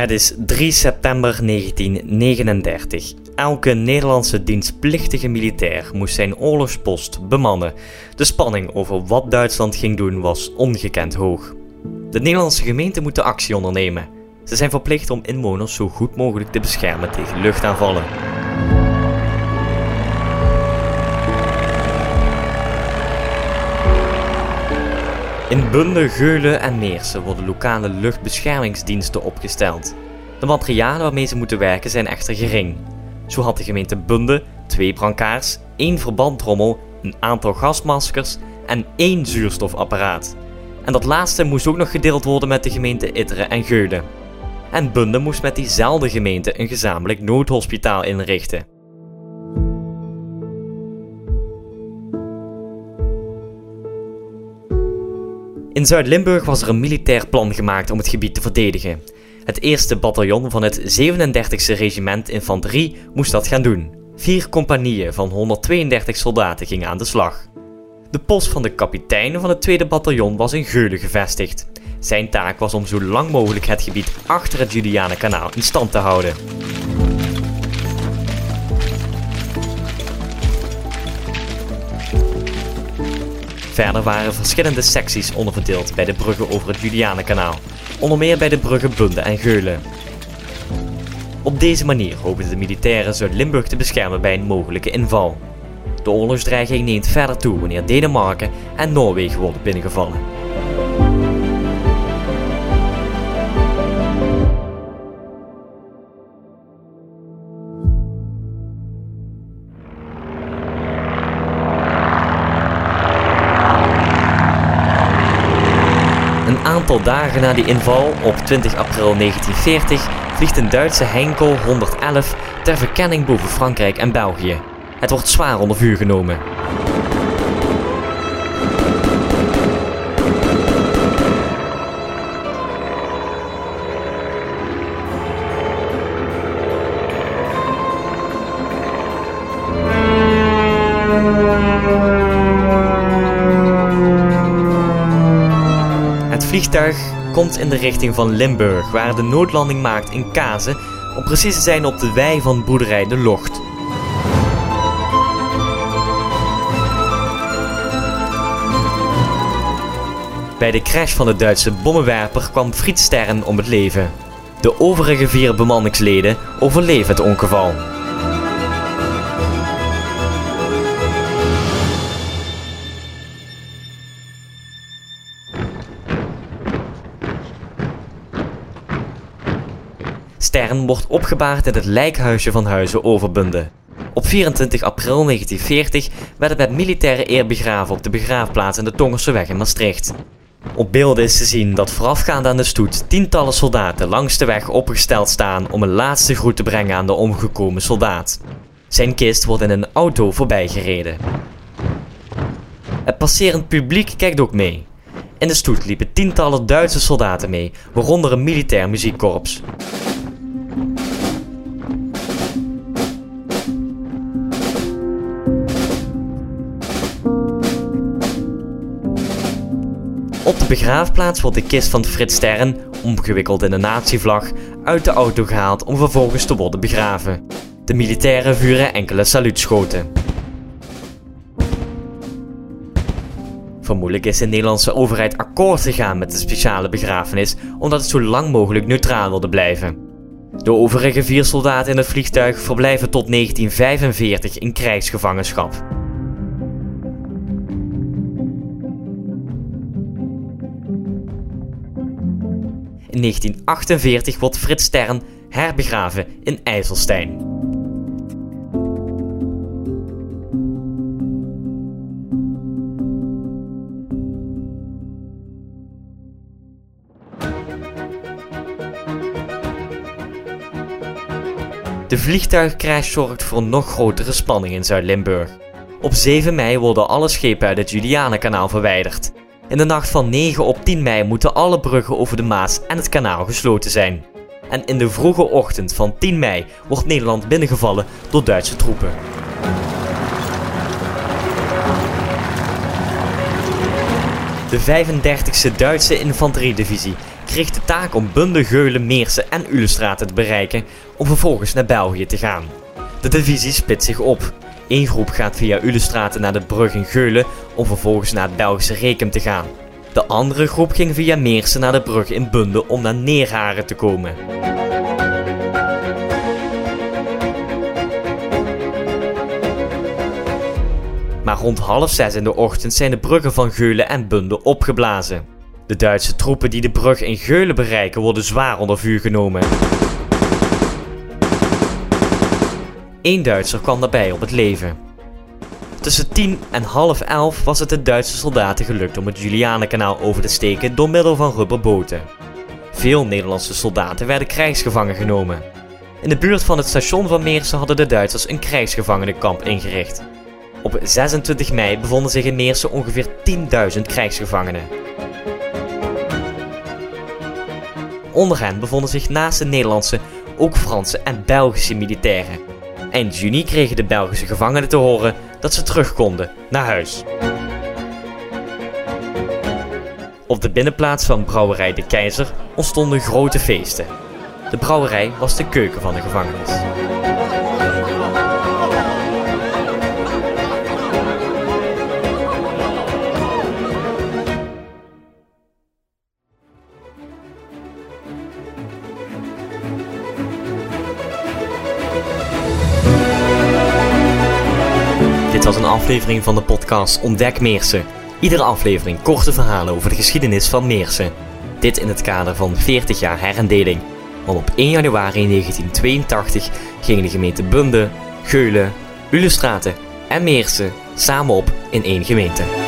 Het is 3 september 1939. Elke Nederlandse dienstplichtige militair moest zijn oorlogspost bemannen. De spanning over wat Duitsland ging doen was ongekend hoog. De Nederlandse gemeenten moeten actie ondernemen. Ze zijn verplicht om inwoners zo goed mogelijk te beschermen tegen luchtaanvallen. In Bunde, Geulen en Meersen worden lokale luchtbeschermingsdiensten opgesteld. De materialen waarmee ze moeten werken zijn echter gering. Zo had de gemeente Bunde twee brancards, één verbandtrommel, een aantal gasmaskers en één zuurstofapparaat. En dat laatste moest ook nog gedeeld worden met de gemeente Itteren en Geulen. En Bunde moest met diezelfde gemeente een gezamenlijk noodhospitaal inrichten. In Zuid-Limburg was er een militair plan gemaakt om het gebied te verdedigen. Het eerste bataljon van het 37e regiment infanterie moest dat gaan doen. Vier compagnieën van 132 soldaten gingen aan de slag. De post van de kapitein van het tweede bataljon was in Geulen gevestigd. Zijn taak was om zo lang mogelijk het gebied achter het Julianenkanaal in stand te houden. Verder waren verschillende secties onderverdeeld bij de bruggen over het Julianenkanaal, onder meer bij de bruggen Bunde en Geulen. Op deze manier hoopten de militairen Zuid-Limburg te beschermen bij een mogelijke inval. De oorlogsdreiging neemt verder toe wanneer Denemarken en Noorwegen worden binnengevallen. Aantal dagen na die inval, op 20 april 1940, vliegt een Duitse Heinkel 111 ter verkenning boven Frankrijk en België. Het wordt zwaar onder vuur genomen. Vliegtuig komt in de richting van Limburg, waar de noodlanding maakt in Kazen, om precies te zijn op de wei van boerderij De Locht. Bij de crash van de Duitse bommenwerper kwam Frits Stern om het leven. De overige vier bemanningsleden overleven het ongeval. Stern wordt opgebaard in het lijkhuisje van Huizen Overbunde. Op 24 april 1940 werd het met militaire eer begraven op de begraafplaats in de Tongerseweg in Maastricht. Op beelden is te zien dat voorafgaand aan de stoet tientallen soldaten langs de weg opgesteld staan om een laatste groet te brengen aan de omgekomen soldaat. Zijn kist wordt in een auto voorbijgereden. Het passerend publiek kijkt ook mee. In de stoet liepen tientallen Duitse soldaten mee, waaronder een militair muziekkorps. Op de begraafplaats wordt de kist van Frits Stern, omgewikkeld in een natievlag, uit de auto gehaald om vervolgens te worden begraven. De militairen vuren enkele saluutschoten. Vermoedelijk is de Nederlandse overheid akkoord gegaan met de speciale begrafenis omdat het zo lang mogelijk neutraal wilde blijven. De overige vier soldaten in het vliegtuig verblijven tot 1945 in krijgsgevangenschap. In 1948 wordt Frits Stern herbegraven in IJsselstein. De vliegtuigcrash zorgt voor nog grotere spanning in Zuid-Limburg. Op 7 mei worden alle schepen uit het Julianenkanaal verwijderd. In de nacht van 9 op 10 mei moeten alle bruggen over de Maas en het kanaal gesloten zijn. En in de vroege ochtend van 10 mei wordt Nederland binnengevallen door Duitse troepen. De 35e Duitse infanteriedivisie kreeg de taak om Bunde, Geulen, Meersen en Ulestraten te bereiken om vervolgens naar België te gaan. De divisie split zich op. Eén groep gaat via Ulestraten naar de brug in Geulen om vervolgens naar het Belgische Rekem te gaan. De andere groep ging via Meersen naar de brug in Bunde om naar Neerharen te komen. Maar rond half zes in de ochtend zijn de bruggen van Geulen en Bunde opgeblazen. De Duitse troepen die de brug in Geulen bereiken worden zwaar onder vuur genomen. Eén Duitser kwam daarbij op het leven. Tussen 10 en half 11 was het de Duitse soldaten gelukt om het Julianenkanaal over te steken door middel van rubberboten. Veel Nederlandse soldaten werden krijgsgevangen genomen. In de buurt van het station van Meersen hadden de Duitsers een krijgsgevangenenkamp ingericht. Op 26 mei bevonden zich in Meersen ongeveer 10.000 krijgsgevangenen. Onder hen bevonden zich naast de Nederlandse ook Franse en Belgische militairen. Eind juni kregen de Belgische gevangenen te horen dat ze terug konden naar huis. Op de binnenplaats van brouwerij De Keizer ontstonden grote feesten. De brouwerij was de keuken van de gevangenis. Dit was een aflevering van de podcast Ontdek Meersen. Iedere aflevering korte verhalen over de geschiedenis van Meersen. Dit in het kader van 40 jaar herendeling. Want op 1 januari 1982 gingen de gemeenten Bunde, Geulen, Ulestraten en Meersen samen op in één gemeente.